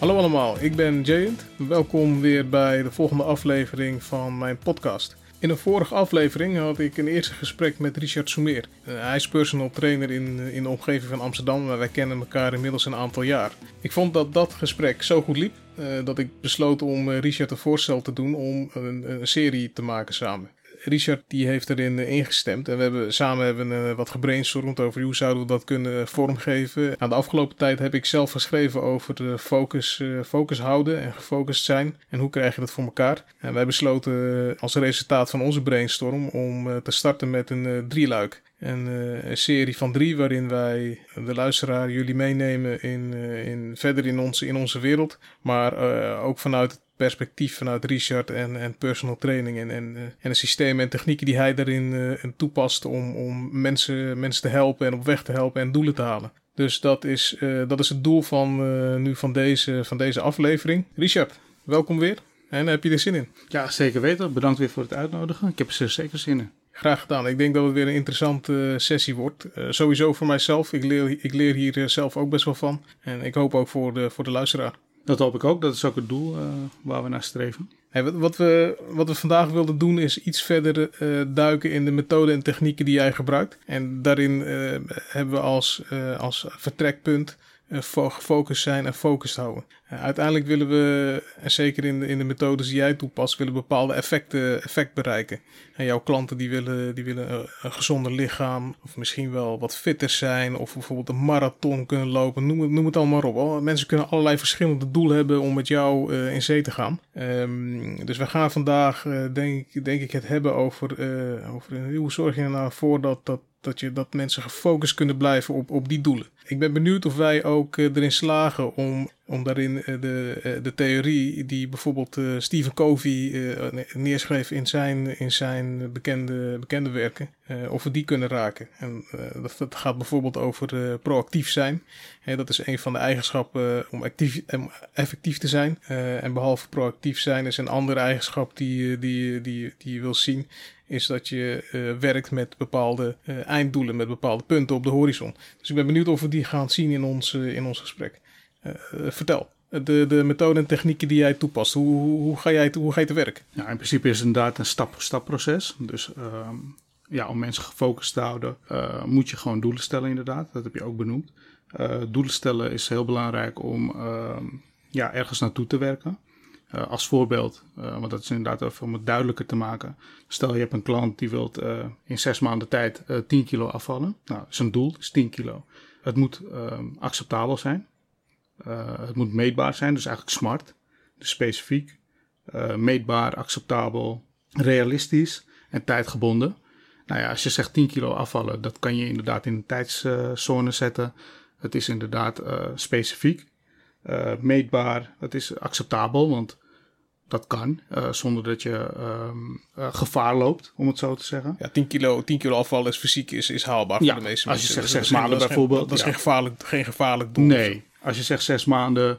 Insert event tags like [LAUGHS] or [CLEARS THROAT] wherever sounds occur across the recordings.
Hallo allemaal, ik ben Jayant. Welkom weer bij de volgende aflevering van mijn podcast. In een vorige aflevering had ik een eerste gesprek met Richard Soumeer. Uh, hij is personal trainer in, in de omgeving van Amsterdam, maar wij kennen elkaar inmiddels een aantal jaar. Ik vond dat dat gesprek zo goed liep uh, dat ik besloot om uh, Richard een voorstel te doen om een, een serie te maken samen. Richard die heeft erin ingestemd en we hebben samen hebben, wat gebrainstormd over hoe zouden we dat kunnen vormgeven. Aan de afgelopen tijd heb ik zelf geschreven over de focus, focus houden en gefocust zijn en hoe krijg je dat voor elkaar. En wij besloten als resultaat van onze brainstorm om te starten met een drieluik. Een, een, serie van drie waarin wij de luisteraar jullie meenemen in, in, verder in onze, in onze wereld. Maar ook vanuit perspectief vanuit Richard en, en personal training en, en, uh, en de systemen en technieken die hij daarin uh, toepast om, om mensen, mensen te helpen en op weg te helpen en doelen te halen. Dus dat is, dat is het doel van, nu van, deze, van deze aflevering. Richard, welkom weer. En heb je er zin in? Ja, zeker weten. Bedankt weer voor het uitnodigen. Ik heb er zeker zin in. Graag gedaan. Ik denk dat het weer een interessante sessie wordt. Uh, sowieso voor mijzelf. Ik leer, ik leer hier zelf ook best wel van. En ik hoop ook voor de, voor de luisteraar. Dat hoop ik ook. Dat is ook het doel uh, waar we naar streven. Wat, we, wat we vandaag wilden doen is iets verder uh, duiken in de methoden en technieken die jij gebruikt. En daarin uh, hebben we als, als vertrekpunt gefocust zijn en focus houden. Uh, uiteindelijk willen we, en zeker in de, in de methodes die jij toepast, willen bepaalde effecten effect bereiken. En jouw klanten die willen, die willen een, gezonder lichaam, of misschien wel wat fitter zijn, of bijvoorbeeld een marathon kunnen lopen. Noem het, noem het allemaal op. Mensen kunnen allerlei verschillende doelen hebben om met jou uh, in zee te gaan. Um, dus we gaan vandaag, denk, denk ik, het hebben over, over hoe zorg je er nou voor dat, dat dat, je, dat mensen gefocust kunnen blijven op, op die doelen. Ik ben benieuwd of wij ook uh, erin slagen om, om daarin uh, de, uh, de theorie die bijvoorbeeld Stephen Covey neerschreef in zijn, in zijn bekende, bekende werken, of we die kunnen raken. En dat, dat gaat bijvoorbeeld over proactief zijn. dat is een van de eigenschappen om, actief, effectief te zijn. en behalve proactief zijn is een andere eigenschap die, die, die, die je wil zien is dat je uh, werkt met bepaalde uh, einddoelen, met bepaalde punten op de horizon. Dus ik ben benieuwd of we die gaan zien in ons, uh, in ons gesprek. vertel, de, de methoden en technieken die jij toepast, hoe, hoe, ga, jij hoe ga je te werk? Ja, in principe is het inderdaad een stap-voor-stap proces. Dus ehm, ja, om mensen gefocust te houden, moet je gewoon doelen stellen inderdaad. Dat heb je ook benoemd. doelen stellen is heel belangrijk om ehm, ja, ergens naartoe te werken. Uh, als voorbeeld, uh, want dat is inderdaad om het duidelijker te maken. Stel je hebt een klant die wilt uh, in zes maanden tijd 10 kilo afvallen. Nou, zijn doel is 10 kilo. Het moet ehm, acceptabel zijn. het moet meetbaar zijn, dus eigenlijk smart. Dus specifiek, meetbaar, acceptabel, realistisch en tijdgebonden. Nou ja, als je zegt 10 kilo afvallen, dat kan je inderdaad in een tijdszone zetten. Het is inderdaad specifiek. Uh, meetbaar, het is acceptabel, want dat kan, uh, zonder dat je um, uh, gevaar loopt, om het zo te zeggen. Ja, 10 kilo, 10 kilo afval is fysiek is, is haalbaar ja, voor de meeste als mensen. je zegt zes maanden bijvoorbeeld. dat is geen, gevaarlijk, geen gevaarlijk doel. Nee, als je zegt zes maanden,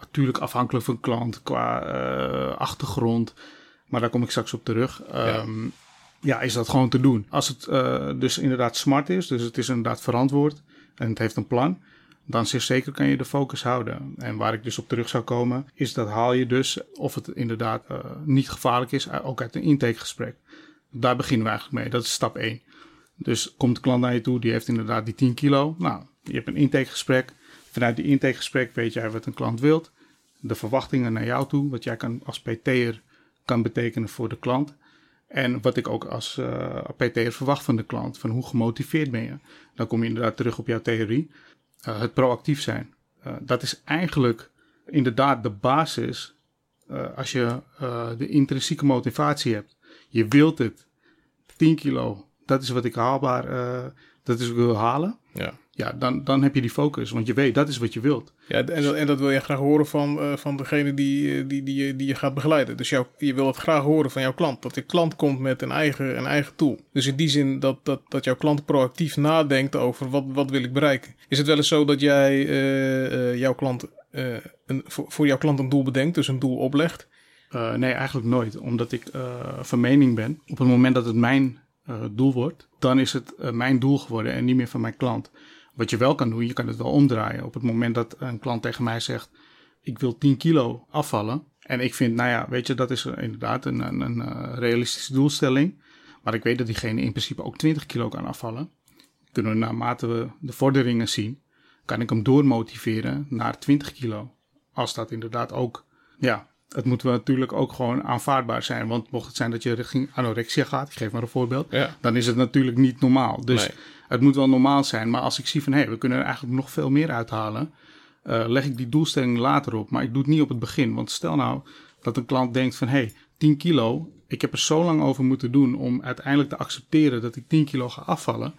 natuurlijk afhankelijk van klant qua achtergrond, maar daar kom ik straks op terug. Um, ja. ja. is dat gewoon te doen. Als het dus inderdaad smart is, dus het is inderdaad verantwoord en het heeft een plan dan zeker kan je de focus houden. En waar ik dus op terug zou komen, is dat haal je dus of het inderdaad uh, niet gevaarlijk is, ook uit een intakegesprek. Daar beginnen we eigenlijk mee. Dat is stap 1. Dus komt de klant naar je toe, die heeft inderdaad die 10 kilo. Nou, je hebt een intakegesprek. Vanuit die intakegesprek weet jij wat een klant wilt. De verwachtingen naar jou toe, wat jij kan als PT'er kan betekenen voor de klant. En wat ik ook als uh, PT'er verwacht van de klant, van hoe gemotiveerd ben je. Dan kom je inderdaad terug op jouw theorie. Uh, het proactief zijn. Uh, dat is eigenlijk inderdaad de basis uh, als je de intrinsieke motivatie hebt. Je wilt het. 10 kilo, dat is wat ik haalbaar, dat is wat ik wil halen. Ja. Ja, dan, dan heb je die focus, want je weet, dat is wat je wilt. Ja, en dat, en dat wil je graag horen van, uh, van degene die, die, die, die je gaat begeleiden. Dus jou, je wil het graag horen van jouw klant. Dat je klant komt met een eigen, een eigen tool. Dus in die zin dat, dat, dat jouw klant proactief nadenkt over wat, wat wil ik bereiken. Is het wel eens zo dat jij uh, uh, jouw klant, een, voor, voor jouw klant een doel bedenkt, dus een doel oplegt? nee, eigenlijk nooit. Omdat ik van mening ben, op het moment dat het mijn doel wordt, dan is het mijn doel geworden en niet meer van mijn klant. Wat je wel kan doen, je kan het wel omdraaien. Op het moment dat een klant tegen mij zegt: ik wil 10 kilo afvallen. En ik vind, nou ja, weet je, dat is inderdaad een, een, een uh, realistische doelstelling. Maar ik weet dat diegene in principe ook 20 kilo kan afvallen. Kunnen we naarmate we de vorderingen zien, kan ik hem doormotiveren naar 20 kilo. Als dat inderdaad ook, ja, het moet natuurlijk ook gewoon aanvaardbaar zijn. Want mocht het zijn dat je richting anorexia gaat, ik geef maar een voorbeeld, Ja. dan is het natuurlijk niet normaal. Dus Nee. Het moet wel normaal zijn. Maar als ik zie van hé, we kunnen er eigenlijk nog veel meer uithalen, eh, leg ik die doelstelling later op. Maar ik doe het niet op het begin. Want stel nou dat een klant denkt van hé, hey, 10 kilo, ik heb er zo lang over moeten doen om uiteindelijk te accepteren dat ik 10 kilo ga afvallen.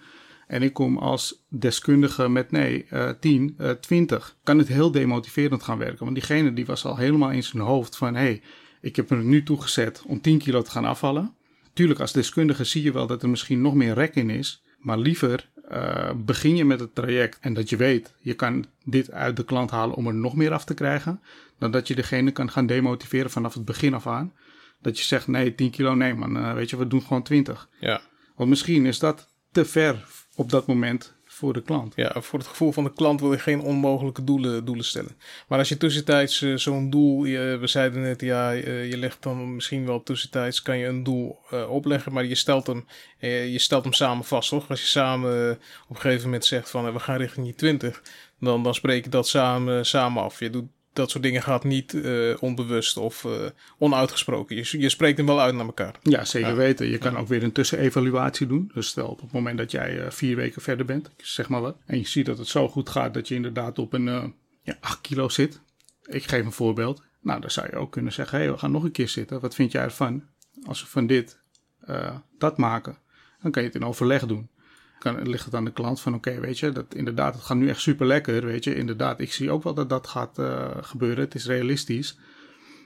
En ik kom als deskundige met nee, eh 10, eh 20. Kan het heel demotiverend gaan werken. Want diegene die was al helemaal in zijn hoofd van hé, hey, ik heb er nu toe gezet om 10 kilo te gaan afvallen. Tuurlijk, als deskundige zie je wel dat er misschien nog meer rek in is. Maar liever eh, begin je met het traject en dat je weet, je kan dit uit de klant halen om er nog meer af te krijgen. Dan dat je degene kan gaan demotiveren vanaf het begin af aan. Dat je zegt, nee, 10 kilo, nee man, eh, weet je, we doen gewoon 20. Ja. Want misschien is dat te ver op dat moment voor de klant. Ja, voor het gevoel van de klant wil je geen onmogelijke doelen, doelen stellen. Maar als je tussentijds eh, zo'n doel, we zeiden net, ja, eh, je legt dan misschien wel tussentijds, kan je een doel eh, opleggen, maar je stelt, hem, je stelt hem samen vast, toch? Als je samen op een gegeven moment zegt van, we gaan richting die 20, dan, dan spreek je dat samen, samen af. Je doet dat soort dingen gaat niet eh, onbewust of eh, onuitgesproken. Je, je spreekt hem wel uit naar elkaar. Ja, zeker Ja. weten. Je kan ook weer een tussenevaluatie doen. Dus stel op het moment dat jij eh, vier weken verder bent, ik zeg maar wat. En je ziet dat het zo goed gaat dat je inderdaad op een eh, ja, 8 kilo zit. Ik geef een voorbeeld. Nou, dan zou je ook kunnen zeggen, hé, hey, we gaan nog een keer zitten. Wat vind jij ervan? Als we van dit eh, dat maken, dan kan je het in overleg doen. Kan, ligt het aan de klant van, oké, weet je, dat inderdaad, het gaat nu echt super lekker, weet je. Inderdaad, ik zie ook wel dat dat gaat eh, gebeuren. Het is realistisch.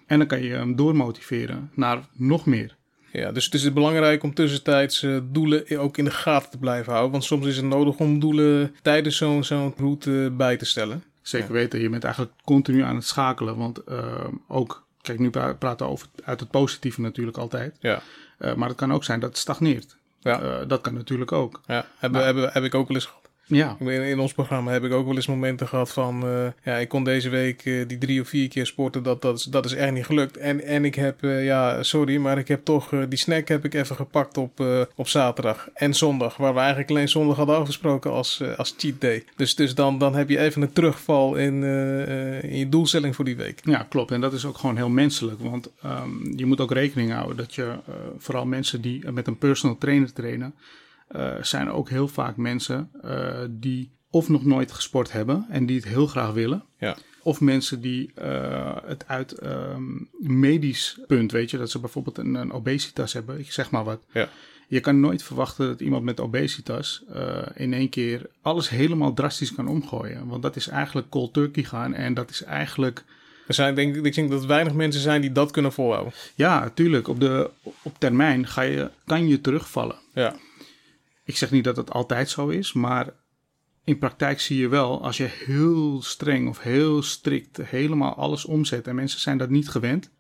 En dan kan je hem doormotiveren naar nog meer. Ja, dus het is belangrijk om tussentijds eh, doelen ook in de gaten te blijven houden. Want soms is het nodig om doelen tijdens zo'n zo'n route bij te stellen. Zeker weten, je bent eigenlijk continu aan het schakelen. Want eh, ook, kijk, nu pra- praten we over uit het positieve natuurlijk altijd. Ja, Eh, maar het kan ook zijn dat het stagneert. Ja, Eh, dat kan natuurlijk ook. ja. Heb, Nou. heb, heb ik ook wel eens. Ja, In, in ons programma heb ik ook wel eens momenten gehad van... eh, ja, ik kon deze week eh, die drie of vier keer sporten. Dat, dat, is, dat is echt niet gelukt. En, en ik heb, eh, ja, sorry, maar ik heb toch... die snack heb ik even gepakt op, op zaterdag en zondag. Waar we eigenlijk alleen zondag hadden afgesproken als, als cheat day. Dus, dus dan, dan heb je even een terugval in, in je doelstelling voor die week. ja, klopt. En dat is ook gewoon heel menselijk. Want ehm, je moet ook rekening houden dat je, vooral mensen die met een personal trainer trainen, eh, zijn ook heel vaak mensen eh, die of nog nooit gesport hebben en die het heel graag willen. Ja. Of mensen die eh, het uit ehm, medisch punt, weet je, dat ze bijvoorbeeld een, een obesitas hebben, ik zeg maar wat. Ja. Je kan nooit verwachten dat iemand met obesitas in één keer alles helemaal drastisch kan omgooien. Want dat is eigenlijk cold turkey gaan en dat is eigenlijk, Er zijn, denk, ik ik denk dat er weinig mensen zijn die dat kunnen volhouden. ja, natuurlijk, op, de, op termijn ga je, kan je terugvallen. Ja, Ik zeg niet dat het altijd zo is, maar in praktijk zie je wel, als je heel streng of heel strikt helemaal alles omzet en mensen zijn dat niet gewend,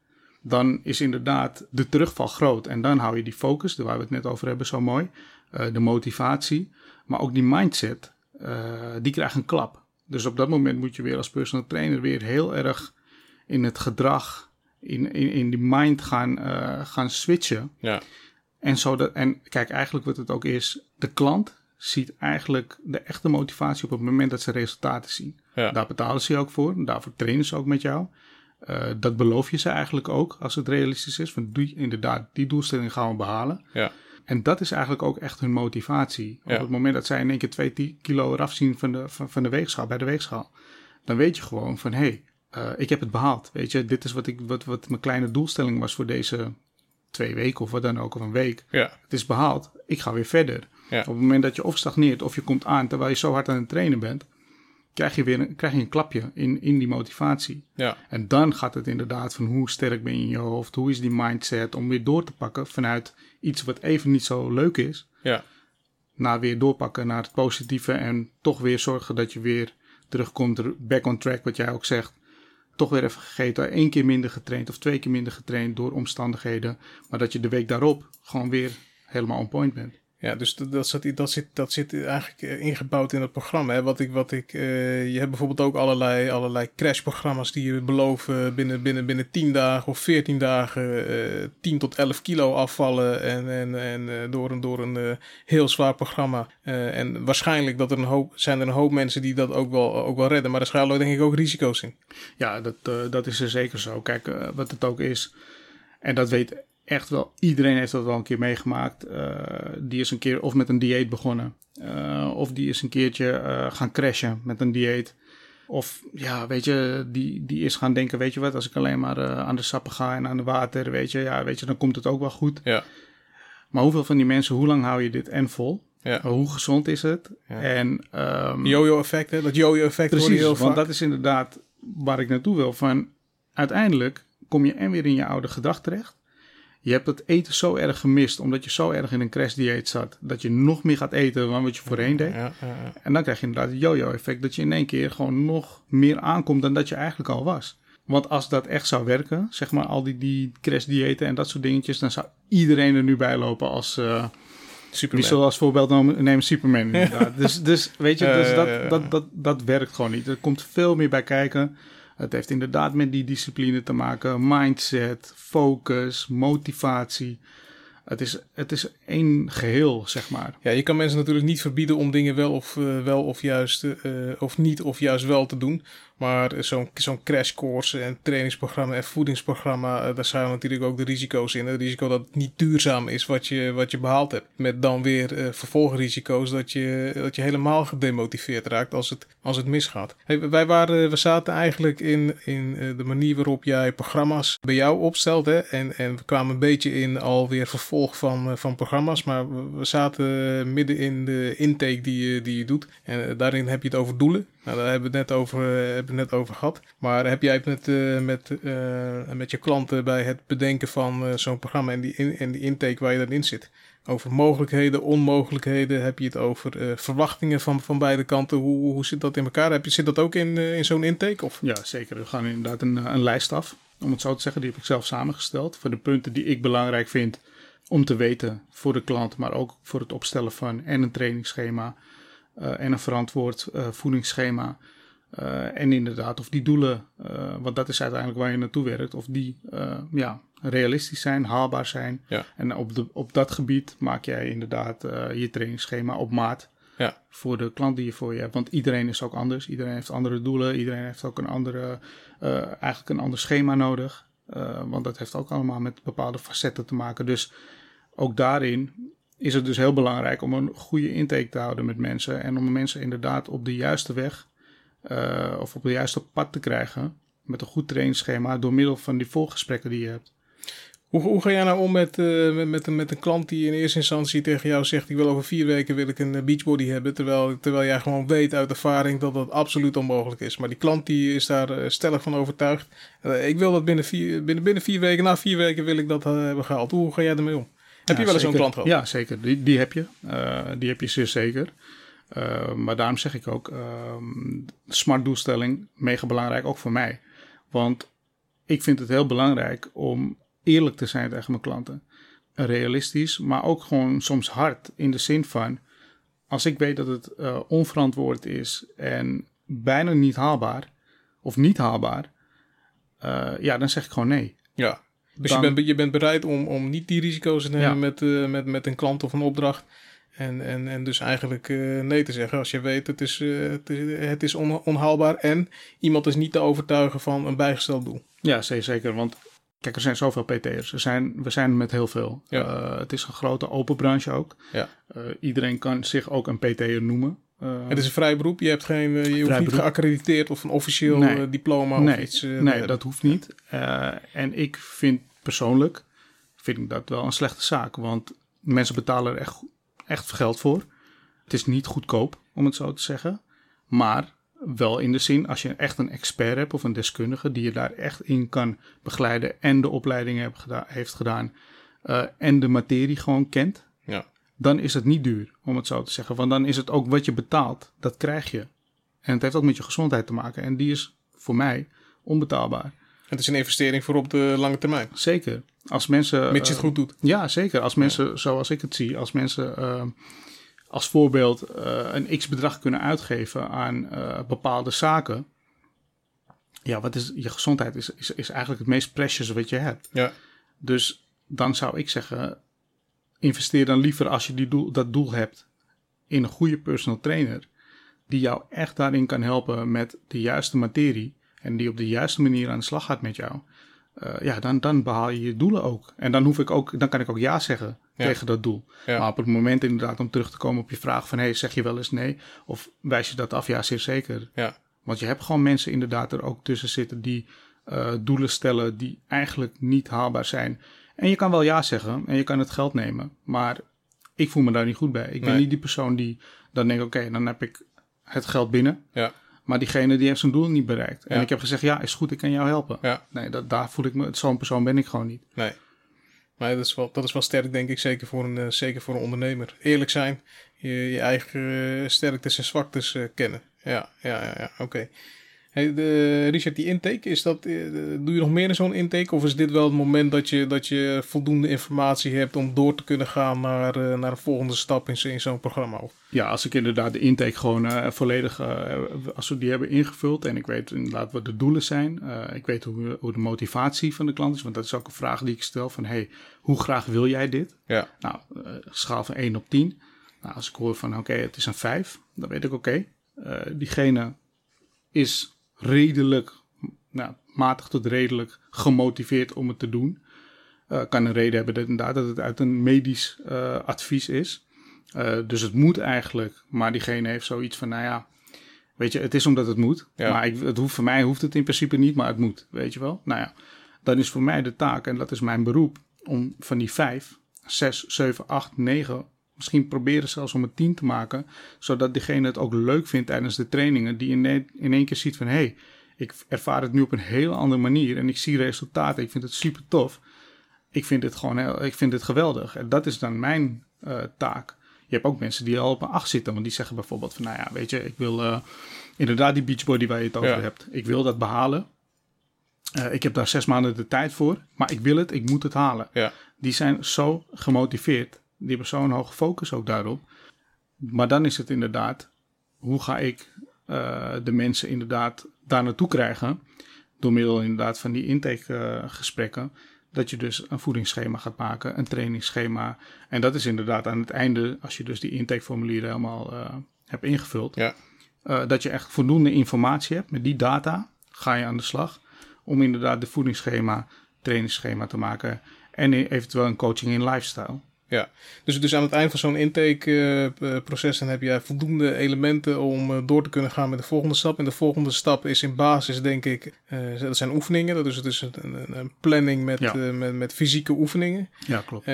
dan is inderdaad de terugval groot. En dan hou je die focus, waar we het net over hebben, zo mooi, eh, de motivatie, maar ook die mindset, eh, die krijgt een klap. Dus op dat moment moet je weer als personal trainer weer heel erg in het gedrag, in, in, in die mind gaan, eh, gaan switchen. ja, En, zo dat, en kijk, eigenlijk wat het ook is, de klant ziet eigenlijk de echte motivatie op het moment dat ze resultaten zien. ja. Daar betalen ze je ook voor, daarvoor trainen ze ook met jou. Eh, dat beloof je ze eigenlijk ook als het realistisch is. Van die, inderdaad, die doelstelling gaan we behalen. ja. En dat is eigenlijk ook echt hun motivatie. Ja. Op het moment dat zij in één keer twee kilo eraf zien van de, van, van de weegschaal, bij de weegschaal. Dan weet je gewoon van, hé, hey, eh, ik heb het behaald. Weet je, dit is wat, ik, wat, wat mijn kleine doelstelling was voor deze twee weken of wat dan ook, of een week. ja. Het is behaald, ik ga weer verder. Ja. Op het moment dat je of stagneert of je komt aan terwijl je zo hard aan het trainen bent, krijg je weer een, krijg je een klapje in, in die motivatie. ja. En dan gaat het inderdaad van hoe sterk ben je in je hoofd, hoe is die mindset om weer door te pakken vanuit iets wat even niet zo leuk is, ja. naar weer doorpakken naar het positieve en toch weer zorgen dat je weer terugkomt, er- back on track, wat jij ook zegt. Toch weer even gegeten, één keer minder getraind of twee keer minder getraind door omstandigheden, maar dat je de week daarop gewoon weer helemaal on point bent. Ja, dus dat, zit, dat, zit, dat zit eigenlijk eh, ingebouwd in het programma. Hè? Wat ik, wat ik, uh, je hebt bijvoorbeeld ook allerlei, allerlei crashprogramma's die je beloven binnen, binnen, binnen 10 dagen of 14 dagen uh, 10 tot 11 kilo afvallen. En, en, en door een, door een heel zwaar programma. en waarschijnlijk dat er een hoop, zijn er een hoop mensen die dat ook wel, ook wel redden. Maar er schuilen denk ik ook risico's in. Ja, dat, dat is er zeker zo. Kijk, wat het ook is. En dat weet echt wel, iedereen heeft dat wel een keer meegemaakt. Uh, die is een keer of met een dieet begonnen. Uh, of die is een keertje uh, gaan crashen met een dieet. Of ja, weet je, die, die is gaan denken, weet je wat, als ik alleen maar aan de sappen ga en aan de water, weet je, ja, weet je, dan komt het ook wel goed. Ja. Maar hoeveel van die mensen, hoe lang hou je dit en vol? Ja. Hoe gezond is het? Ja. En, um, Jojo-effect, hè? Dat jojo-effect Precies, hoor je heel want vaak. dat is inderdaad waar ik naartoe wil. Van, uiteindelijk kom je en weer in je oude gedrag terecht. Je hebt het eten zo erg gemist, omdat je zo erg in een crashdieet zat, dat je nog meer gaat eten dan wat je voorheen deed. Ja, ja, ja. En dan krijg je inderdaad het yo-yo-effect, dat je in één keer gewoon nog meer aankomt dan dat je eigenlijk al was. Want als dat echt zou werken, zeg maar al die, die crashdiëten en dat soort dingetjes, dan zou iedereen er nu bij lopen als... Uh, Superman. Zullen als voorbeeld nemen Superman [LAUGHS] inderdaad. dus, dus weet je, dus dat. Dat, dat, dat werkt gewoon niet. Er komt veel meer bij kijken. Het heeft inderdaad met die discipline te maken. Mindset, focus, motivatie. Het is, het is één geheel, zeg maar. Ja, je kan mensen natuurlijk niet verbieden om dingen wel of, uh, wel of juist uh, of niet of juist wel te doen. Maar zo'n zo'n crashcourse en trainingsprogramma en voedingsprogramma, uh, daar zijn natuurlijk ook de risico's in. Het risico dat het niet duurzaam is wat je, wat je behaald hebt. Met dan weer uh, vervolgrisico's dat je, dat je helemaal gedemotiveerd raakt als het, als het misgaat. Wij waren, we zaten eigenlijk in, in uh, de manier waarop jij programma's bij jou opstelt. Hè? En, en we kwamen een beetje in alweer vervolg van, van programma's. Maar we, zaten midden in de intake die je, die je doet. En daarin heb je het over doelen. Nou, daar hebben we het net over, net over gehad. Maar heb jij het met, uh, met, uh, met je klanten bij het bedenken van uh, zo'n programma en die, in, en die intake waar je daarin zit? Over mogelijkheden, onmogelijkheden. Heb je het over verwachtingen van, van beide kanten? Hoe, hoe zit dat in elkaar? Heb je, zit dat ook in, in zo'n intake? Of? Ja, zeker. We gaan inderdaad een, een lijst af. Om het zo te zeggen, die heb ik zelf samengesteld. Voor de punten die ik belangrijk vind om te weten voor de klant. Maar ook voor het opstellen van en een trainingsschema. En een verantwoord voedingsschema. Uh, en inderdaad, of die doelen, want dat is uiteindelijk waar je naartoe werkt, of die ja, realistisch zijn, haalbaar zijn. Ja. En op, de, op dat gebied maak jij inderdaad je trainingsschema op maat ja. voor de klant die je voor je hebt. Want iedereen is ook anders, iedereen heeft andere doelen, iedereen heeft ook een andere, eigenlijk een ander schema nodig. want dat heeft ook allemaal met bepaalde facetten te maken. Dus ook daarin is het dus heel belangrijk om een goede intake te houden met mensen. En om mensen inderdaad op de juiste weg uh, of op de juiste pad te krijgen. Met een goed trainingsschema door middel van die volgesprekken die je hebt. Hoe, hoe ga jij nou om met, uh, met, met, een, met een klant die in eerste instantie tegen jou zegt: Ik wil over vier weken wil ik een beachbody hebben. Terwijl, terwijl jij gewoon weet uit ervaring dat dat absoluut onmogelijk is. Maar die klant die is daar stellig van overtuigd. Uh, ik wil dat binnen vier, binnen, binnen vier weken, na vier weken wil ik dat hebben gehaald. Hoe ga jij ermee om? Heb ja, je wel eens zo'n klant gehad? Ja, zeker. Die, die heb je. Die heb je zeer zeker. Uh, maar daarom zeg ik ook, uh, smart doelstelling, mega belangrijk, ook voor mij. Want ik vind het heel belangrijk om eerlijk te zijn tegen mijn klanten. Realistisch, maar ook gewoon soms hard. In de zin van, als ik weet dat het uh, onverantwoord is en bijna niet haalbaar, of niet haalbaar, uh, ja, dan zeg ik gewoon nee. Ja, dus Dan- je, bent, je bent bereid om, om niet die risico's te nemen Ja. met, eh, met, met een klant of een opdracht. En, en, en dus eigenlijk eh, nee te zeggen als je weet het is, eh, het is, het is on- onhaalbaar en iemand is niet te overtuigen van een bijgesteld doel. Ja, zeker. Want kijk, er zijn zoveel PT'ers. Er zijn, we zijn met heel veel. Ja. Eh, het is een grote open branche ook. Ja. Iedereen kan zich ook een PT'er noemen. Het is een vrij beroep, je, hebt geen, je hoeft niet beroep. geaccrediteerd of een officieel Nee. diploma of iets. nee dat hoeft niet. En ik vind persoonlijk vind ik dat wel een slechte zaak. Want mensen betalen er echt, echt geld voor. Het is niet goedkoop, om het zo te zeggen. Maar wel in de zin, als je echt een expert hebt of een deskundige... die je daar echt in kan begeleiden... en de geda- heeft gedaan... eh, en de materie gewoon kent... Ja. dan is het niet duur, om het zo te zeggen. Want dan is het ook wat je betaalt, dat krijg je. En het heeft ook met je gezondheid te maken. En die is voor mij onbetaalbaar. Het is een investering voor op de lange termijn. Zeker. Als mensen. Mits je het eh, goed doet. Ja, zeker. Als mensen, zoals ik het zie, als mensen eh, als voorbeeld eh, een x bedrag kunnen uitgeven aan bepaalde zaken. Ja, wat is je gezondheid is, is, is eigenlijk het meest precious wat je hebt. Ja. Dus dan zou ik zeggen, investeer dan liever als je die doel, dat doel hebt in een goede personal trainer. Die jou echt daarin kan helpen met de juiste materie. En die op de juiste manier aan de slag gaat met jou. Eh, ja, dan, dan behaal je je doelen ook. En dan, hoef ik ook, dan kan ik ook ja zeggen Ja. tegen dat doel. Ja. Maar op het moment inderdaad om terug te komen op je vraag van... Hey, zeg je wel eens nee? Of wijs je dat af? Ja, zeer zeker. Ja. Want je hebt gewoon mensen inderdaad er ook tussen zitten die eh, doelen stellen die eigenlijk niet haalbaar zijn. En je kan wel ja zeggen en je kan het geld nemen, maar ik voel me daar niet goed bij. Ik ben niet die persoon die dan denkt, oké, dan heb ik het geld binnen. Ja. Maar diegene die heeft zijn doel niet bereikt. En Ja. ik heb gezegd, ja, is goed, ik kan jou helpen. Ja. Nee, dat, daar voel ik me, zo'n persoon ben ik gewoon niet. Nee. Maar dat is, wel, dat is wel sterk, denk ik, zeker voor een, eh, zeker voor een ondernemer. Eerlijk zijn, je, je eigen eh, sterktes en zwaktes eh, kennen. Ja, ja, ja, ja oké. Hey, de, Richard, die intake, is dat, eh, doe je nog meer in zo'n intake? Of is dit wel het moment dat je, dat je voldoende informatie hebt om door te kunnen gaan naar, eh, naar een volgende stap in, zo- in zo'n programma? Ja, als ik inderdaad de intake gewoon eh, volledig, als we die hebben ingevuld en ik weet inderdaad wat de doelen zijn, ik weet hoe, hoe de motivatie van de klant is, want dat is ook een vraag die ik stel van, hey, hoe graag wil jij dit? ja, Nou, schaal van 1 op 10. Nou, als ik hoor van, oké, het is een 5, dan weet ik, oké, diegene is redelijk, nou, matig tot redelijk gemotiveerd om het te doen. Eh, kan een reden hebben dat, inderdaad, dat het uit een medisch eh, advies is. Eh, dus het moet eigenlijk, maar diegene heeft zoiets van, nou ja, weet je, het is omdat het moet. Ja. Maar ik, het hoeft, voor mij hoeft het in principe niet, maar het moet, weet je wel. Nou ja, dan is voor mij de taak, en dat is mijn beroep, om van die vijf, zes, zeven, acht, negen, misschien proberen zelfs om het tien te maken, zodat diegene het ook leuk vindt tijdens de trainingen, die in, één- in één keer ziet van, hé, hey, ik ervaar het nu op een hele andere manier en ik zie resultaten, ik vind het super tof. Ik vind het gewoon heel, ik vind het geweldig. En dat is dan mijn eh, taak. Je hebt ook mensen die al op een 8 zitten. Want die zeggen bijvoorbeeld van, nou ja, weet je, ik wil eh, inderdaad die beachbody waar je het over Ja. hebt. Ik wil dat behalen. Eh, ik heb daar zes maanden de tijd voor. Maar ik wil het, ik moet het halen. ja, Die zijn zo gemotiveerd. Die zo'n hoge focus ook daarop. Maar dan is het inderdaad, hoe ga ik eh, de mensen inderdaad daar naartoe krijgen? Door middel inderdaad van die intakegesprekken. dat je dus een voedingsschema gaat maken, een trainingsschema. En dat is inderdaad aan het einde, als je dus die intakeformulieren helemaal eh, hebt ingevuld. ja, eh, dat je echt voldoende informatie hebt. Met die data ga je aan de slag. Om inderdaad de voedingsschema, trainingsschema te maken. En eventueel een coaching in lifestyle. Ja. Dus, dus aan het eind van zo'n intake-proces dan heb jij voldoende elementen om eh, door te kunnen gaan met de volgende stap. En de volgende stap is in basis, denk ik, eh, dat zijn oefeningen. Dat is dus een, een, een planning met, Ja. eh, met, met fysieke oefeningen. Ja, klopt.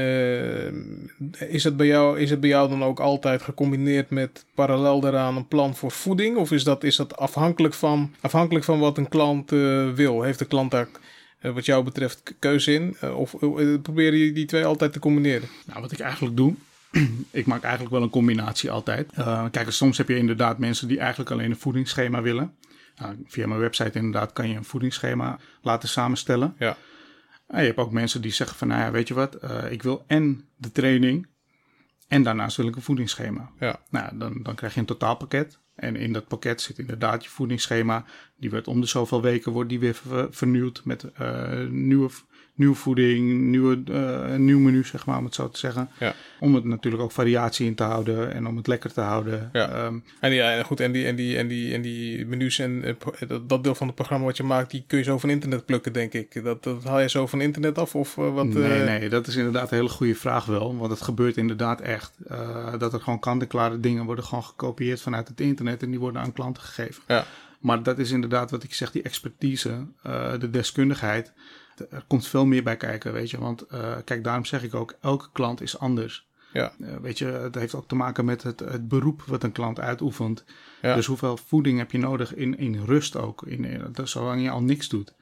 Is, het bij jou, is het bij jou dan ook altijd gecombineerd met parallel daaraan een plan voor voeding? Of is dat, is dat afhankelijk, van, afhankelijk van wat een klant wil? Heeft de klant daar wat jou betreft keuze in? Eh, of eh, probeer je die twee altijd te combineren? Nou, wat ik eigenlijk doe, [CLEARS THROAT] ik maak eigenlijk wel een combinatie altijd. Eh, kijk, soms heb je inderdaad mensen die eigenlijk alleen een voedingsschema willen. Nou, via mijn website inderdaad kan je een voedingsschema laten samenstellen. Ja, En je hebt ook mensen die zeggen van, nou ja, weet je wat, eh, ik wil en de training en daarnaast wil ik een voedingsschema. ja, Nou, dan, dan krijg je een totaalpakket. En in dat pakket zit inderdaad je voedingsschema. Die wordt om de zoveel weken wordt die weer ver- vernieuwd met eh, nieuwe, nieuwe voeding, nieuwe, eh, een nieuw menu, zeg maar, om het zo te zeggen. ja. Om het natuurlijk ook variatie in te houden en om het lekker te houden. Ja. Ehm, En ja, goed, en die, en die, en die, en die menus en eh, pro- dat, deel van het programma wat je maakt, die kun je zo van internet plukken, denk ik. Dat, dat haal je zo van internet af of eh, wat? nee, eh, nee, dat is inderdaad een hele goede vraag wel. Want het gebeurt inderdaad echt. eh, dat er gewoon kant-en-klare dingen worden gewoon gekopieerd vanuit het internet en die worden aan klanten gegeven. Ja, Maar dat is inderdaad wat ik zeg, die expertise, eh, de deskundigheid. Er komt veel meer bij kijken, weet je. Want eh, kijk, daarom zeg ik ook, elke klant is anders. ja, Eh, weet je, het heeft ook te maken met het, het beroep wat een klant uitoefent. Ja. Dus hoeveel voeding heb je nodig in, in rust ook, in, in, dat- zolang je al niks doet.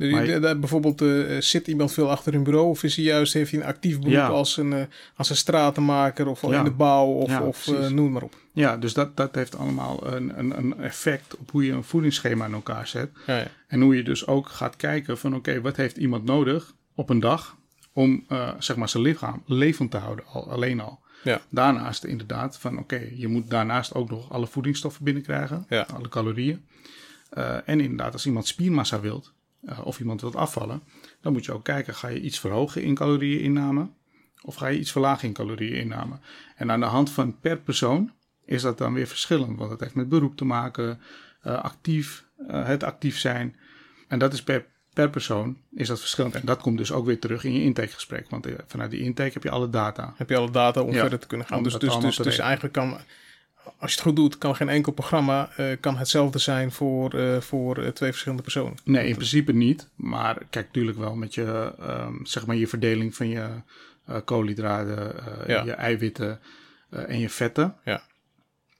Dus Maar daar bijvoorbeeld eh, zit iemand veel achter een bureau of is hij juist, heeft hij een actief beroep Ja. als, een, eh, als een stratenmaker of Ja. in de bouw of, Ja, of eh, noem maar op. Ja, dus dat, dat heeft allemaal een, een, een effect op hoe je een voedingsschema in elkaar zet. Ja, ja. En hoe je dus ook gaat kijken van oké, wat heeft iemand nodig op een dag om zeg maar zijn lichaam levend te houden, al, alleen al. Ja. Daarnaast inderdaad van oké, je moet daarnaast ook nog alle voedingsstoffen binnenkrijgen, alle calorieën. En inderdaad, als iemand spiermassa wilt eh, of iemand wilt afvallen, dan moet je ook kijken, ga je iets verhogen in calorieëninname of ga je iets verlagen in calorieëninname. En aan de hand van per persoon is dat dan weer verschillend, want dat heeft met beroep te maken, eh, actief, eh, het actief zijn. En dat is per, per persoon is dat verschillend. En dat komt dus ook weer terug in je intakegesprek. Want vanuit die intake heb je alle data. Heb je alle data om Ja, verder te kunnen gaan. Dus, dus, dus, dus eigenlijk kan, als je het goed doet, kan geen enkel programma eh, kan hetzelfde zijn voor, eh, voor eh, twee verschillende personen. Nee, in principe niet. Maar kijk natuurlijk wel met je, ehm, zeg maar je verdeling van je koolhydraten, Ja. je eiwitten en je vetten. Ja.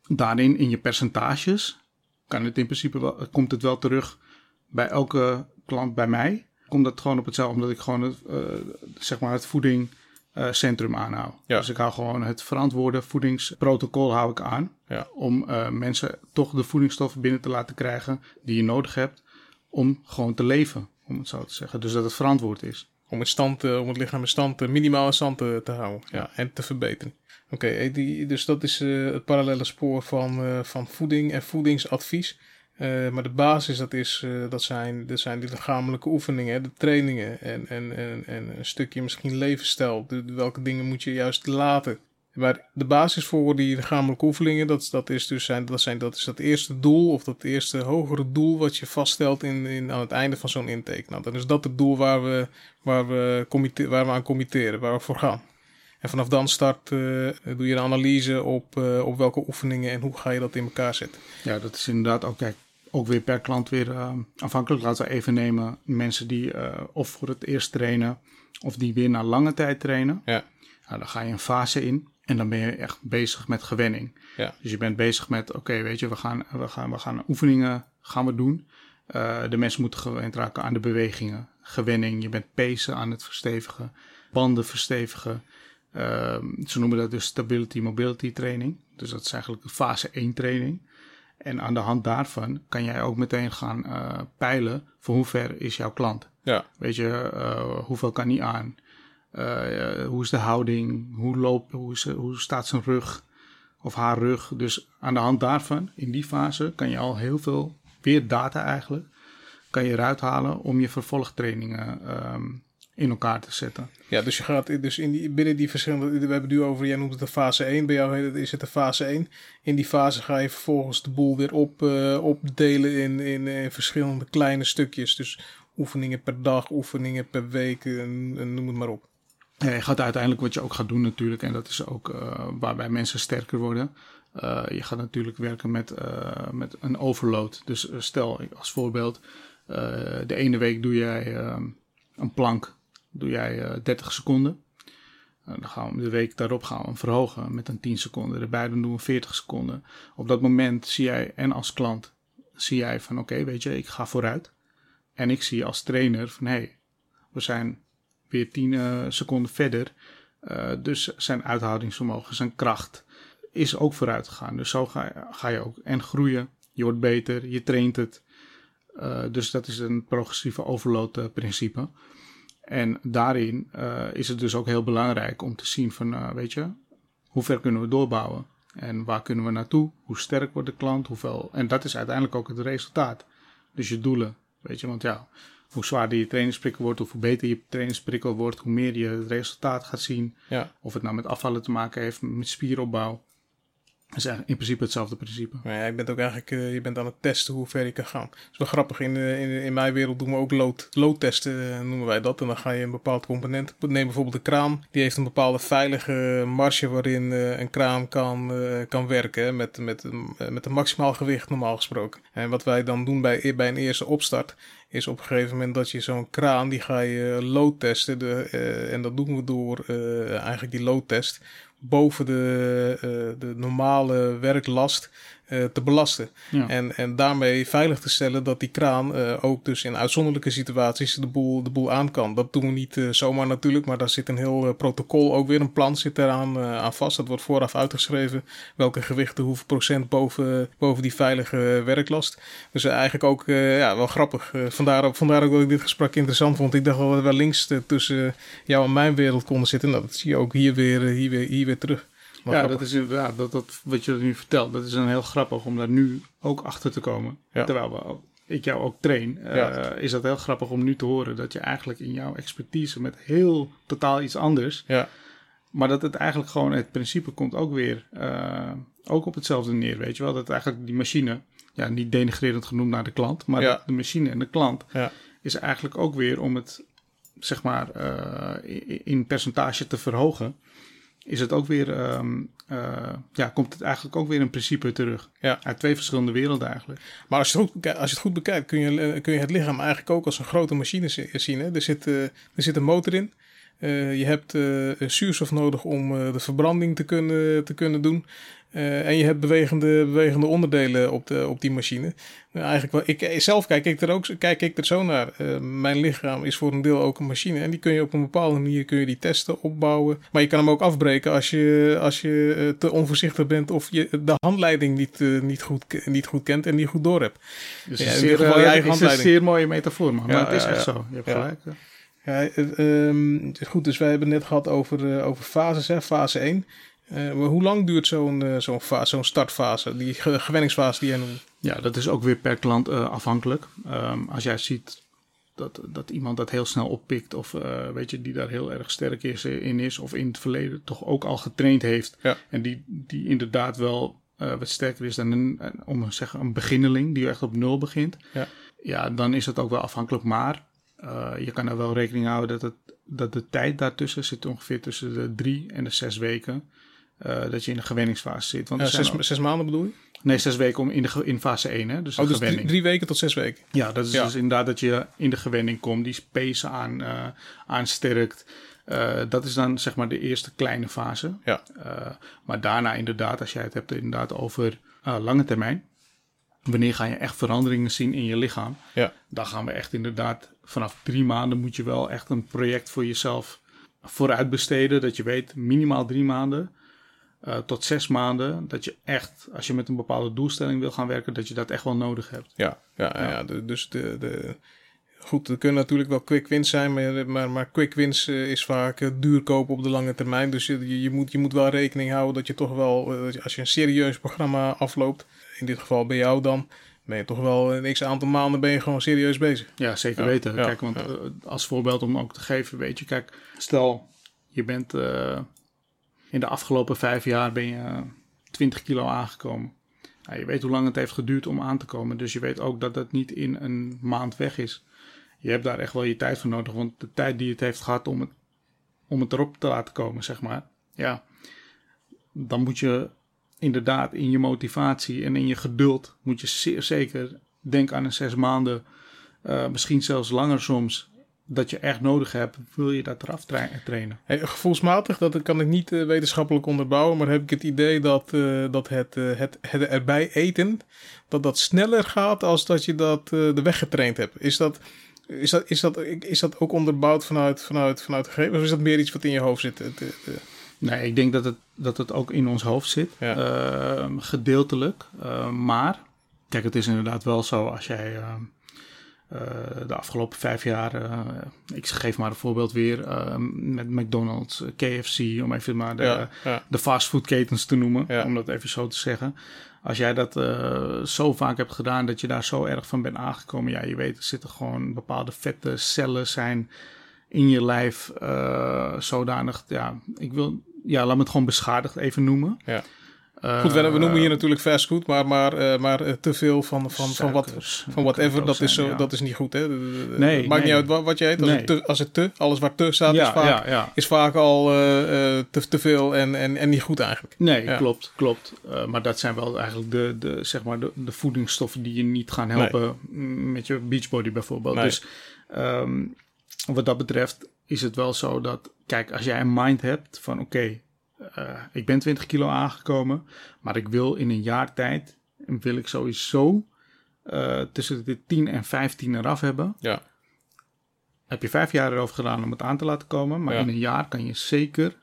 Daarin in je percentages kan het in principe wel, komt het wel terug bij elke klant bij mij. Komt dat gewoon op hetzelfde, omdat ik gewoon het, zeg maar het voedingcentrum aanhoud. Ja. Dus ik hou gewoon het verantwoorde voedingsprotocol hou ik aan. Ja. Om eh, mensen toch de voedingsstoffen binnen te laten krijgen die je nodig hebt om gewoon te leven, om het zo te zeggen. Dus dat het verantwoord is. Om het, stand, eh, om het lichaam in stand, eh, minimaal in stand te, te houden ja, en te verbeteren. Oké, eh, dus dat is eh, het parallele spoor van, eh, van voeding en voedingsadvies. Eh, maar de basis, dat, is, eh, dat, zijn, dat zijn de lichamelijke oefeningen, de trainingen en, en, en, en een stukje misschien levensstijl. Welke dingen moet je juist laten. Maar de basis voor die lichamelijke oefeningen, dat, dat is dus zijn, dat, zijn, dat is dat eerste doel of dat eerste hogere doel wat je vaststelt in, in, aan het einde van zo'n intake. Nou, dan is dat het doel waar we, waar we, waar we aan committeren, waar we voor gaan. En vanaf dan start, eh, doe je een analyse op, op welke oefeningen en hoe ga je dat in elkaar zetten. Ja, dat is inderdaad ook, kijk, ook weer per klant weer eh, afhankelijk. Laten we even nemen mensen die eh, of voor het eerst trainen of die weer na lange tijd trainen. Ja. Nou, dan ga je een fase in en dan ben je echt bezig met gewenning. Ja. Dus je bent bezig met, oké, weet je, we gaan, we, gaan, we gaan oefeningen gaan we doen. Eh, de mensen moeten gewend raken aan de bewegingen. Gewenning, je bent pezen aan het verstevigen, banden verstevigen. Ehm, ze noemen dat dus stability mobility training. Dus dat is eigenlijk de fase 1 training. En aan de hand daarvan kan jij ook meteen gaan eh, peilen voor hoe ver is jouw klant. Ja, Weet je, eh, hoeveel kan hij aan? Eh, hoe is de houding? Hoe, loopt, hoe, is, hoe staat zijn rug of haar rug? Dus aan de hand daarvan, in die fase, kan je al heel veel, weer data eigenlijk, kan je eruit halen om je vervolgtrainingen ehm, in elkaar te zetten. ja dus je gaat dus in die, binnen die verschillende, we hebben het nu over, jij noemt het de fase 1, bij jou is het de fase 1. In die fase ga je vervolgens de boel weer op, eh, opdelen in, in, in verschillende kleine stukjes. Dus oefeningen per dag, oefeningen per week, en, en noem het maar op. Ja, je gaat uiteindelijk wat je ook gaat doen natuurlijk, en dat is ook eh, waarbij mensen sterker worden. Eh, je gaat natuurlijk werken met, met een overload. Dus stel als voorbeeld, de ene week doe jij een plank, doe jij eh, 30 seconden. Eh, dan gaan we de week daarop gaan we verhogen met een 10 seconden. Erbij dan doen we 40 seconden. Op dat moment zie jij, en als klant, zie jij van oké, weet je, ik ga vooruit. En ik zie als trainer van hé, hey, we zijn weer 10 eh, seconden verder. Eh, dus zijn uithoudingsvermogen, zijn kracht is ook vooruit gegaan. Dus zo ga, ga je ook en groeien. Je wordt beter, je traint het. Eh, dus dat is een progressieve overload eh, principe. En daarin eh, is het dus ook heel belangrijk om te zien van, eh, weet je, hoe ver kunnen we doorbouwen? En waar kunnen we naartoe? Hoe sterk wordt de klant? Hoeveel? En dat is uiteindelijk ook het resultaat. Dus je doelen, weet je, want ja, hoe zwaarder je trainingsprikkel wordt, of hoe beter je trainingsprikkel wordt, hoe meer je het resultaat gaat zien. Ja, Of het nou met afvallen te maken heeft, met spieropbouw. Dat is eigenlijk in principe hetzelfde principe. maar ja, je bent ook eigenlijk eh, je bent aan het testen hoe ver je kan gaan. Dat is wel grappig, in, eh, in, in mijn wereld doen we ook load, loadtesten, eh, noemen wij dat. En dan ga je een bepaald component, neem bijvoorbeeld de kraan, die heeft een bepaalde veilige marge waarin een kraan kan, kan werken, met, met, met een maximaal gewicht normaal gesproken. En wat wij dan doen bij, bij een eerste opstart, is op een gegeven moment dat je zo'n kraan, die ga je load testen. De, en dat doen we door eigenlijk die loadtest boven de, eh, de normale werklast te belasten. Ja. En, en daarmee veilig te stellen dat die kraan eh, ook dus in uitzonderlijke situaties de boel, de boel aan kan. Dat doen we niet eh, zomaar natuurlijk, maar daar zit een heel eh, protocol, ook weer een plan zit eraan eh, aan vast. Dat wordt vooraf uitgeschreven welke gewichten, hoeveel procent boven, boven die veilige werklast. Dus eh, eigenlijk ook eh, ja, wel grappig. Eh, vandaar, ook- vandaar ook dat ik dit gesprek interessant vond. Ik dacht wel dat we links eh, tussen jou en mijn wereld konden zitten. Nou, dat zie je ook hier weer, eh, hier weer, hier weer terug. Ja, grappig. dat is inderdaad, dat, dat, wat je nu vertelt, dat is een heel grappig om daar nu ook achter te komen. Ja. Terwijl we, ik jou ook train, eh, is dat heel grappig om nu te horen dat je eigenlijk in jouw expertise met heel totaal iets anders, Ja, maar dat het eigenlijk gewoon, het principe komt ook weer eh, ook op hetzelfde neer, weet je wel. Dat eigenlijk die machine, ja, niet denigrerend genoemd naar de klant, maar Ja. de machine en de klant ja, is eigenlijk ook weer om het, zeg maar, eh, in percentage te verhogen, is het ook weer, ehm, eh, ja, komt het eigenlijk ook weer in principe terug. Ja. Uit twee verschillende werelden eigenlijk. Maar als je het goed, bekijkt- als je het goed bekijkt, kun je, eh, kun je het lichaam eigenlijk ook als een grote machine zi- zien. Hè? Er, zit, eh, er zit een motor in. Je hebt zuurstof nodig om de verbranding te kunnen, te kunnen doen. Eh, en je hebt bewegende, bewegende onderdelen op, de, op die machine. Nou, eigenlijk wel, ik, zelf kijk ik, er ook, kijk ik er zo naar. Eh, mijn lichaam is voor een deel ook een machine. En die kun je op een bepaalde manier kun je die testen, opbouwen. Maar je kan hem ook afbreken als je, als je eh, te onvoorzichtig bent of je de handleiding niet, niet, goed, niet goed kent en niet goed door hebt. Dus Ja, zeer, je eigen is een zeer mooie metafoor, man. Ja, maar het is echt zo. Je hebt gelijk. Ja, eh, ehm, goed, dus wij hebben het net gehad over, over fases, hè, fase 1. Eh, maar hoe lang duurt zo'n eh, zo'n fase, zo'n startfase, die ge- gewenningsfase die jij noemt? Ja, dat is ook weer per klant eh, afhankelijk. Ehm, als jij ziet dat, dat iemand dat heel snel oppikt, of weet je, die daar heel erg sterk is, in is, of in het verleden toch ook al getraind heeft, Ja. en die, die inderdaad wel wat sterker is dan een, om te zeggen, een beginneling, die echt op nul begint, Ja. ja, dan is het ook wel afhankelijk. Maar je kan er wel rekening houden dat, het, dat de tijd daartussen zit ongeveer tussen de drie en de zes weken. Eh, dat je in de gewenningsfase zit. Want zijn zes, ook- zes maanden bedoel je? nee, zes weken om in, de, in fase 1, hè? Dus Oh, dus gewenning. drie, drie weken tot zes weken. Ja, dat is Ja. dus inderdaad dat je in de gewenning komt, die space aan, eh, aansterkt. Eh, dat is dan zeg maar de eerste kleine fase. Ja. Maar daarna inderdaad, als jij het hebt inderdaad over lange termijn. Wanneer ga je echt veranderingen zien in je lichaam? Ja. Dan gaan we echt inderdaad, vanaf drie maanden moet je wel echt een project voor jezelf vooruit besteden. Dat je weet, minimaal drie maanden eh, tot zes maanden. Dat je echt, als je met een bepaalde doelstelling wil gaan werken, dat je dat echt wel nodig hebt. Ja, ja, ja. Ja. de- dus de, de, goed, er kunnen natuurlijk wel quick wins zijn, maar, maar, maar quick wins eh, is vaak eh, duur kopen op de lange termijn. Dus je, je, moet, je moet wel rekening houden dat je toch wel, als je een serieus programma afloopt, in dit geval bij jou dan, ben je toch wel een x aantal maanden ben je gewoon serieus bezig. Ja, zeker Ja, weten. ja, kijk, want ja. als voorbeeld om ook te geven, weet je, kijk, stel je bent eh, in de afgelopen vijf jaar ben je 20 kilo aangekomen. Nou, je weet hoe lang het heeft geduurd om aan te komen, dus je weet ook dat dat niet in een maand weg is. Je hebt daar echt wel je tijd voor nodig, want de tijd die het heeft gehad om het, om het erop te laten komen, zeg maar, ja, dan moet je inderdaad in je motivatie en in je geduld, moet je zeer zeker, denk aan een zes maanden eh, misschien zelfs langer soms, dat je echt nodig hebt, wil je dat eraf tra- trainen. Hey, gevoelsmatig, dat kan ik niet eh, wetenschappelijk onderbouwen, maar heb ik het idee dat, eh, dat het, eh, het, het erbij eten, dat dat sneller gaat als dat je dat de weg getraind hebt. Is dat, is dat, is dat, is dat ook onderbouwd vanuit, vanuit, vanuit gegevens? Of is dat meer iets wat in je hoofd zit? Eh, Nee, ik denk dat het, dat het ook in ons hoofd zit, Ja. Ehm, gedeeltelijk. Ehm, maar, kijk, het is inderdaad wel zo als jij ehm, eh, de afgelopen vijf jaar, eh, ik geef maar een voorbeeld weer, ehm, met McDonald's, eh, KFC, om even maar de, ja, ja, de fastfoodketens te noemen, Ja. om dat even zo te zeggen. Als jij dat eh, zo vaak hebt gedaan dat je daar zo erg van bent aangekomen, ja, je weet, er zitten gewoon bepaalde vette cellen zijn in je lijf eh, zodanig, ja, ik wil, ja, laat me het gewoon beschadigd even noemen. Ja. Eh, Goed, we, we noemen hier natuurlijk fastfood, maar, maar, eh, maar eh, te veel van, van, van, wat, van whatever, dat is, zo, dat is niet goed. Hè? Nee, maakt niet uit wat, wat je eet. Als, het te, als het te, alles waar te staat, is vaak, ja, ja. is vaak al eh, eh, te, te veel en, en, en niet goed eigenlijk. Nee, klopt, klopt. Eh, maar dat zijn wel eigenlijk de, de, zeg maar de, de voedingsstoffen die je niet gaan helpen mm, met je beachbody bijvoorbeeld. Dus ehm, wat dat betreft is het wel zo dat, kijk, als jij een mind hebt van oké, eh, ik ben 20 kilo aangekomen, maar ik wil in een jaar tijd wil ik sowieso uh, tussen de 10 en 15 eraf hebben. Ja. Heb je vijf jaar erover gedaan om het aan te laten komen. Maar in een jaar kan je zeker,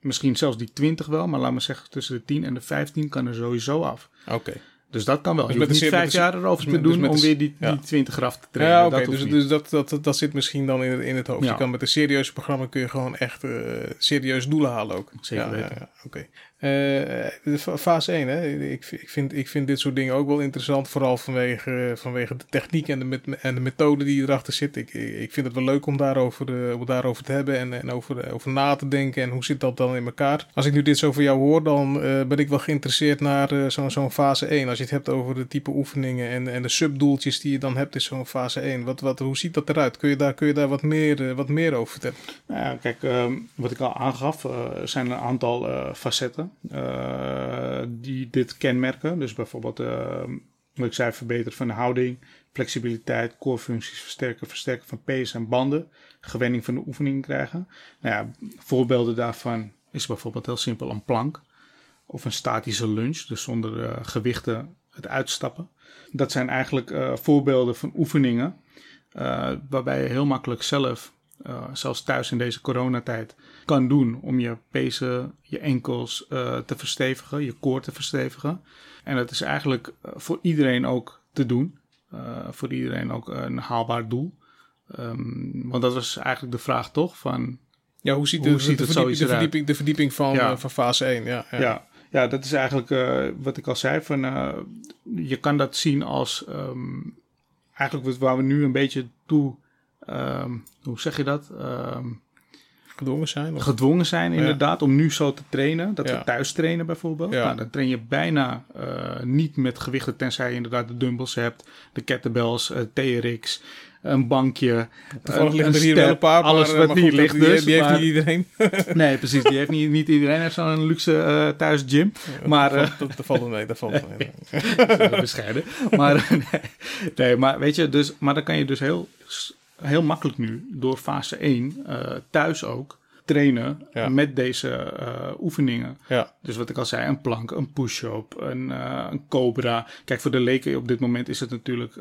misschien zelfs die 20 wel, maar laat me zeggen tussen de 10 en de 15 kan er sowieso af. Oké. Dus dat kan wel. Dus je hoeft niet vijf jaar erover dus te doen dus om weer die, die 20 eraf te trainen. Ja, oké. Dus, dus dat, dat, dat zit misschien dan in het, in het hoofd. Je kan met een serieuze programma kun je gewoon echt uh, serieus doelen halen ook. Zeker weten. Ja, oké. Uh, fase 1, hè? Ik, ik, vind, ik vind dit soort dingen ook wel interessant. Vooral vanwege, vanwege de techniek en de, en de methode die erachter zit. Ik, ik vind het wel leuk om daarover, om daarover te hebben en, en over, over na te denken. En hoe zit dat dan in elkaar? Als ik nu dit zo van jou hoor, dan ben ik wel geïnteresseerd naar zo'n fase 1. Als je het hebt over de type oefeningen en, en de subdoeltjes die je dan hebt in zo'n fase 1. Wat, wat, hoe ziet dat eruit? Kun je daar, kun je daar wat, meer, wat meer over vertellen? Nou ja, kijk, ehm, wat ik al aangaf, zijn een aantal facetten. Eh, die dit kenmerken. Dus bijvoorbeeld, uh, wat ik zei, verbeteren van de houding, flexibiliteit, core functies versterken, versterken van pees en banden, gewenning van de oefening krijgen. Nou voorbeelden daarvan is bijvoorbeeld heel simpel een plank of een statische lunge, dus zonder uh, gewichten het uitstappen. Dat zijn eigenlijk voorbeelden van oefeningen waarbij je heel makkelijk zelf uh, zelfs thuis in deze coronatijd, kan doen om je pezen, je enkels uh, te verstevigen, je koor te verstevigen. En dat is eigenlijk uh, voor iedereen ook te doen. voor iedereen ook een haalbaar doel. Um, want dat was eigenlijk de vraag toch van... Ja, hoe ziet, de, hoe ziet de, het verdieping, de, verdieping, de verdieping van, ja. van fase 1? Ja, ja. ja. ja dat is eigenlijk wat ik al zei. Van, je kan dat zien als um, eigenlijk waar we nu een beetje toe um, hoe zeg je dat? Um, gedwongen zijn? Of? Gedwongen zijn, inderdaad, om nu zo te trainen. Dat we thuis trainen bijvoorbeeld. Ja. Nou, dan train je bijna uh, niet met gewichten, tenzij je inderdaad de dumbbells hebt, de kettlebells, uh, TRX, een bankje. Toevallig liggen er hier wel een paar. Alles wat hier ligt die, dus. Die, heeft niet iedereen. [LAUGHS] [LAUGHS] nee, precies. Die heeft niet, niet iedereen heeft zo'n luxe uh, thuis gym. maar, dat, valt mee, dat valt [LAUGHS] mee. bescheiden. maar, nee, nee, maar weet je, dus, maar dan kan je dus heel heel makkelijk nu door fase 1 uh, eh, thuis ook trainen ja. met deze uh, oefeningen. Ja. Dus wat ik al zei, een plank, een push-up, een, uh, een cobra. Kijk, voor de leken op dit moment is het natuurlijk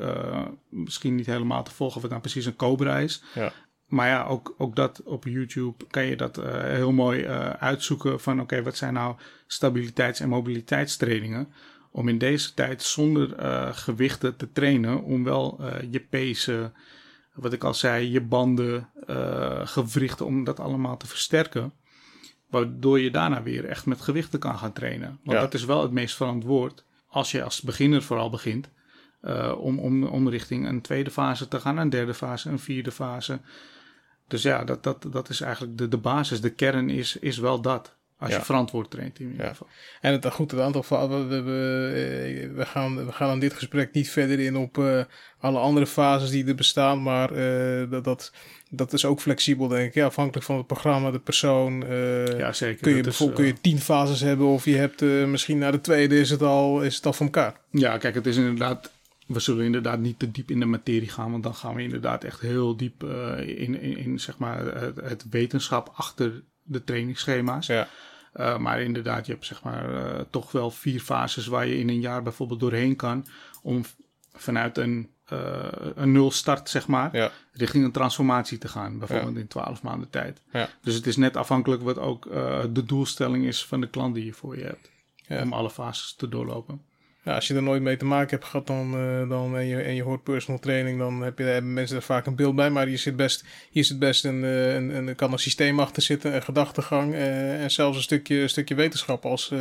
misschien niet helemaal te volgen wat nou precies een cobra is. Ja. Maar ja, ook, ook dat op YouTube kan je dat heel mooi uitzoeken van oké, wat zijn nou stabiliteits- en mobiliteitstrainingen om in deze tijd zonder gewichten te trainen, om wel je pezen, wat ik al zei, je banden, uh, gewrichten, om dat allemaal te versterken. Waardoor je daarna weer echt met gewichten kan gaan trainen. Want dat is wel het meest verantwoord, als je als beginner vooral begint, uh, om, om, om richting een tweede fase te gaan, een derde fase, een vierde fase. Dus ja, dat, dat, dat is eigenlijk de, de basis. De kern is, is wel dat. Als je verantwoord traint in ieder geval. En het, goed, het aantal we, we, we, we, gaan, we gaan in dit gesprek niet verder in op uh, alle andere fases die er bestaan. Maar uh, dat, dat, dat is ook flexibel, denk ik. Ja, afhankelijk van het programma, de persoon. Uh, ja, zeker. Kun je bijvoorbeeld kun je tien fases hebben of je hebt misschien na de tweede is het al, is het al van elkaar. Ja, kijk, het is inderdaad we zullen inderdaad niet te diep in de materie gaan, want dan gaan we inderdaad echt heel diep uh, in, in, in, zeg maar het, het, wetenschap achter de trainingsschema's. Ja. Uh, maar inderdaad, je hebt zeg maar uh, toch wel vier fases waar je in een jaar bijvoorbeeld doorheen kan. Om vanuit een, uh, een nul start, zeg maar, ja. richting een transformatie te gaan. Bijvoorbeeld ja. in twaalf maanden tijd. Ja. Dus het is net afhankelijk wat ook de doelstelling is van de klant die je voor je hebt. Om alle fases te doorlopen als je er nooit mee te maken hebt gehad dan, uh, dan, en, je, en je hoort personal training, dan heb je, hebben mensen er vaak een beeld bij. Maar hier zit best, hier zit best een, eh, een, een, kan een systeem achter zitten, een gedachtegang uh, en zelfs een stukje, een stukje wetenschap als,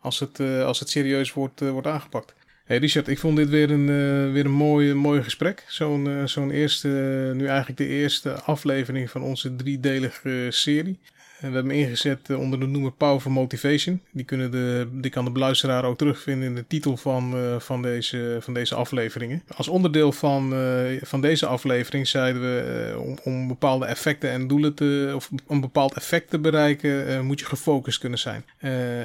als, het, als het serieus wordt, wordt aangepakt. Hey Richard, ik vond dit weer een, weer een mooi, mooi gesprek. Zo'n zo'n eerste, nu eigenlijk de eerste aflevering van onze driedelige serie. We hebben hem ingezet eh, onder de noemer Power Motivation. Die, kunnen de, die kan de beluisteraar ook terugvinden in de titel van, uh, van, deze, van deze afleveringen. Als onderdeel van, uh, van deze aflevering zeiden we om, om bepaalde effecten en doelen te, of een bepaald effect te bereiken, moet je gefocust kunnen zijn.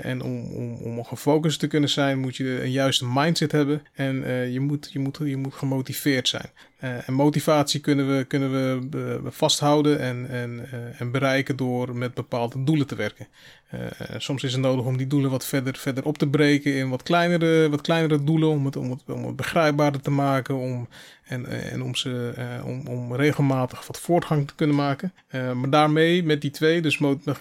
en om, om, om gefocust te kunnen zijn, moet je een juiste mindset hebben en je, moet, je, moet, je moet gemotiveerd zijn. En motivatie kunnen we, kunnen we vasthouden en, en, en bereiken door met bepaalde doelen te werken. Soms is het nodig om die doelen wat verder, verder op te breken in wat kleinere, wat kleinere doelen, om het, om, het, om het begrijpbaarder te maken, om en, eh, en om, ze, uh, om, om regelmatig wat voortgang te kunnen maken. Uh, maar daarmee, met die twee, dus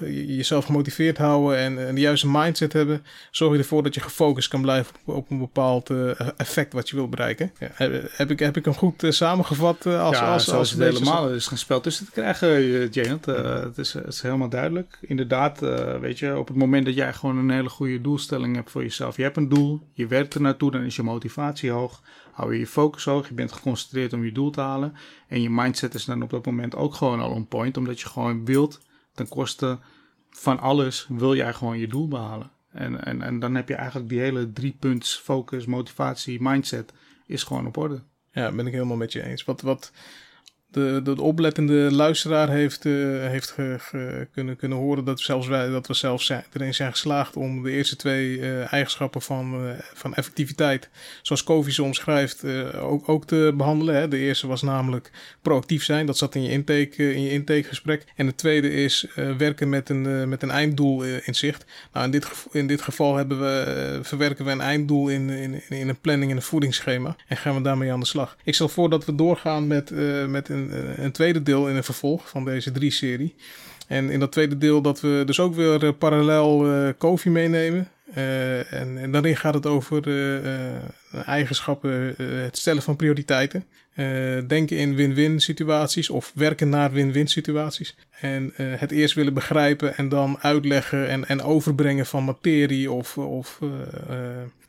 jezelf gemotiveerd houden en, en, de juiste mindset hebben, zorg je ervoor dat je gefocust kan blijven op, op een bepaald effect wat je wil bereiken. Ja, heb, ik, heb ik hem goed samengevat? als, ja, als, als, het helemaal. Is geen spel tussen te krijgen, Janet. het, is, het is helemaal duidelijk. Inderdaad, weet je, op het moment dat jij gewoon een hele goede doelstelling hebt voor jezelf. Je hebt een doel, je werkt er naartoe, dan is je motivatie hoog hou je je focus hoog, je bent geconcentreerd om je doel te halen. En je mindset is dan op dat moment ook gewoon al on point, omdat je gewoon wilt, ten koste van alles, wil jij gewoon je doel behalen. En, en, en dan heb je eigenlijk die hele drie punts, focus, motivatie, mindset, is gewoon op orde. Ja, ben ik helemaal met je eens. Wat, wat, de, de, oplettende luisteraar heeft, uh, heeft kunnen, kunnen horen dat, zelfs wij, dat we zelfs zijn, erin zijn geslaagd om de eerste twee uh, eigenschappen van, uh, van effectiviteit, zoals Covey ze omschrijft, ook, ook te behandelen. Hè. De eerste was namelijk proactief zijn, dat zat in je, intake, in je intakegesprek. En de tweede is werken met een, met een einddoel in zicht. Nou, in, dit, in dit geval hebben we, verwerken we een einddoel in, in, in een planning in een voedingsschema en gaan we daarmee aan de slag. Ik stel voor dat we doorgaan met, met een een, een tweede deel in een vervolg van deze drie serie. En in dat tweede deel dat we dus ook weer uh, parallel uh, Kofi meenemen. En, en, daarin gaat het over eigenschappen, het stellen van prioriteiten. denken in win-win situaties of werken naar win-win situaties. En het eerst willen begrijpen en dan uitleggen en, en overbrengen van materie of, of,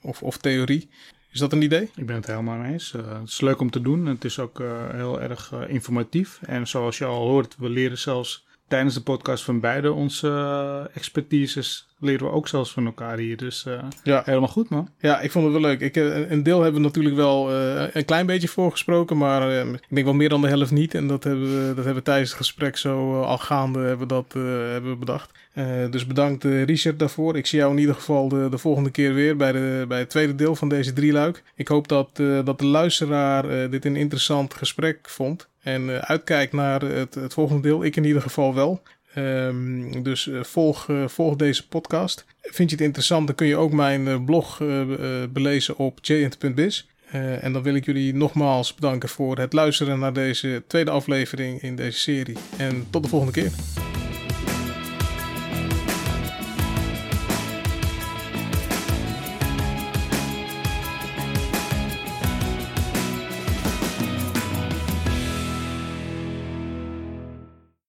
of, of theorie. Is dat een idee? Ik ben het helemaal mee eens. Uh, het is leuk om te doen. Het is ook uh, heel erg uh, informatief. En zoals je al hoort, we leren zelfs tijdens de podcast van beide onze expertises leren we ook zelfs van elkaar hier. Dus uh, ja. helemaal goed, man. Ja, ik vond het wel leuk. Ik, een deel hebben we natuurlijk wel uh, een klein beetje voorgesproken, maar uh, ik denk wel meer dan de helft niet. En dat hebben we, dat hebben we tijdens het gesprek zo al gaande hebben we dat, hebben we bedacht. dus bedankt Richard daarvoor. Ik zie jou in ieder geval de, de volgende keer weer bij, de, bij het tweede deel van deze drieluik. Ik hoop dat, dat de luisteraar dit een interessant gesprek vond. En uitkijkt naar het, het volgende deel. Ik in ieder geval wel. Um, dus uh, volg, uh, volg deze podcast. Vind je het interessant, dan kun je ook mijn blog belezen op jant.biz. en dan wil ik jullie nogmaals bedanken voor het luisteren naar deze tweede aflevering in deze serie. En tot de volgende keer.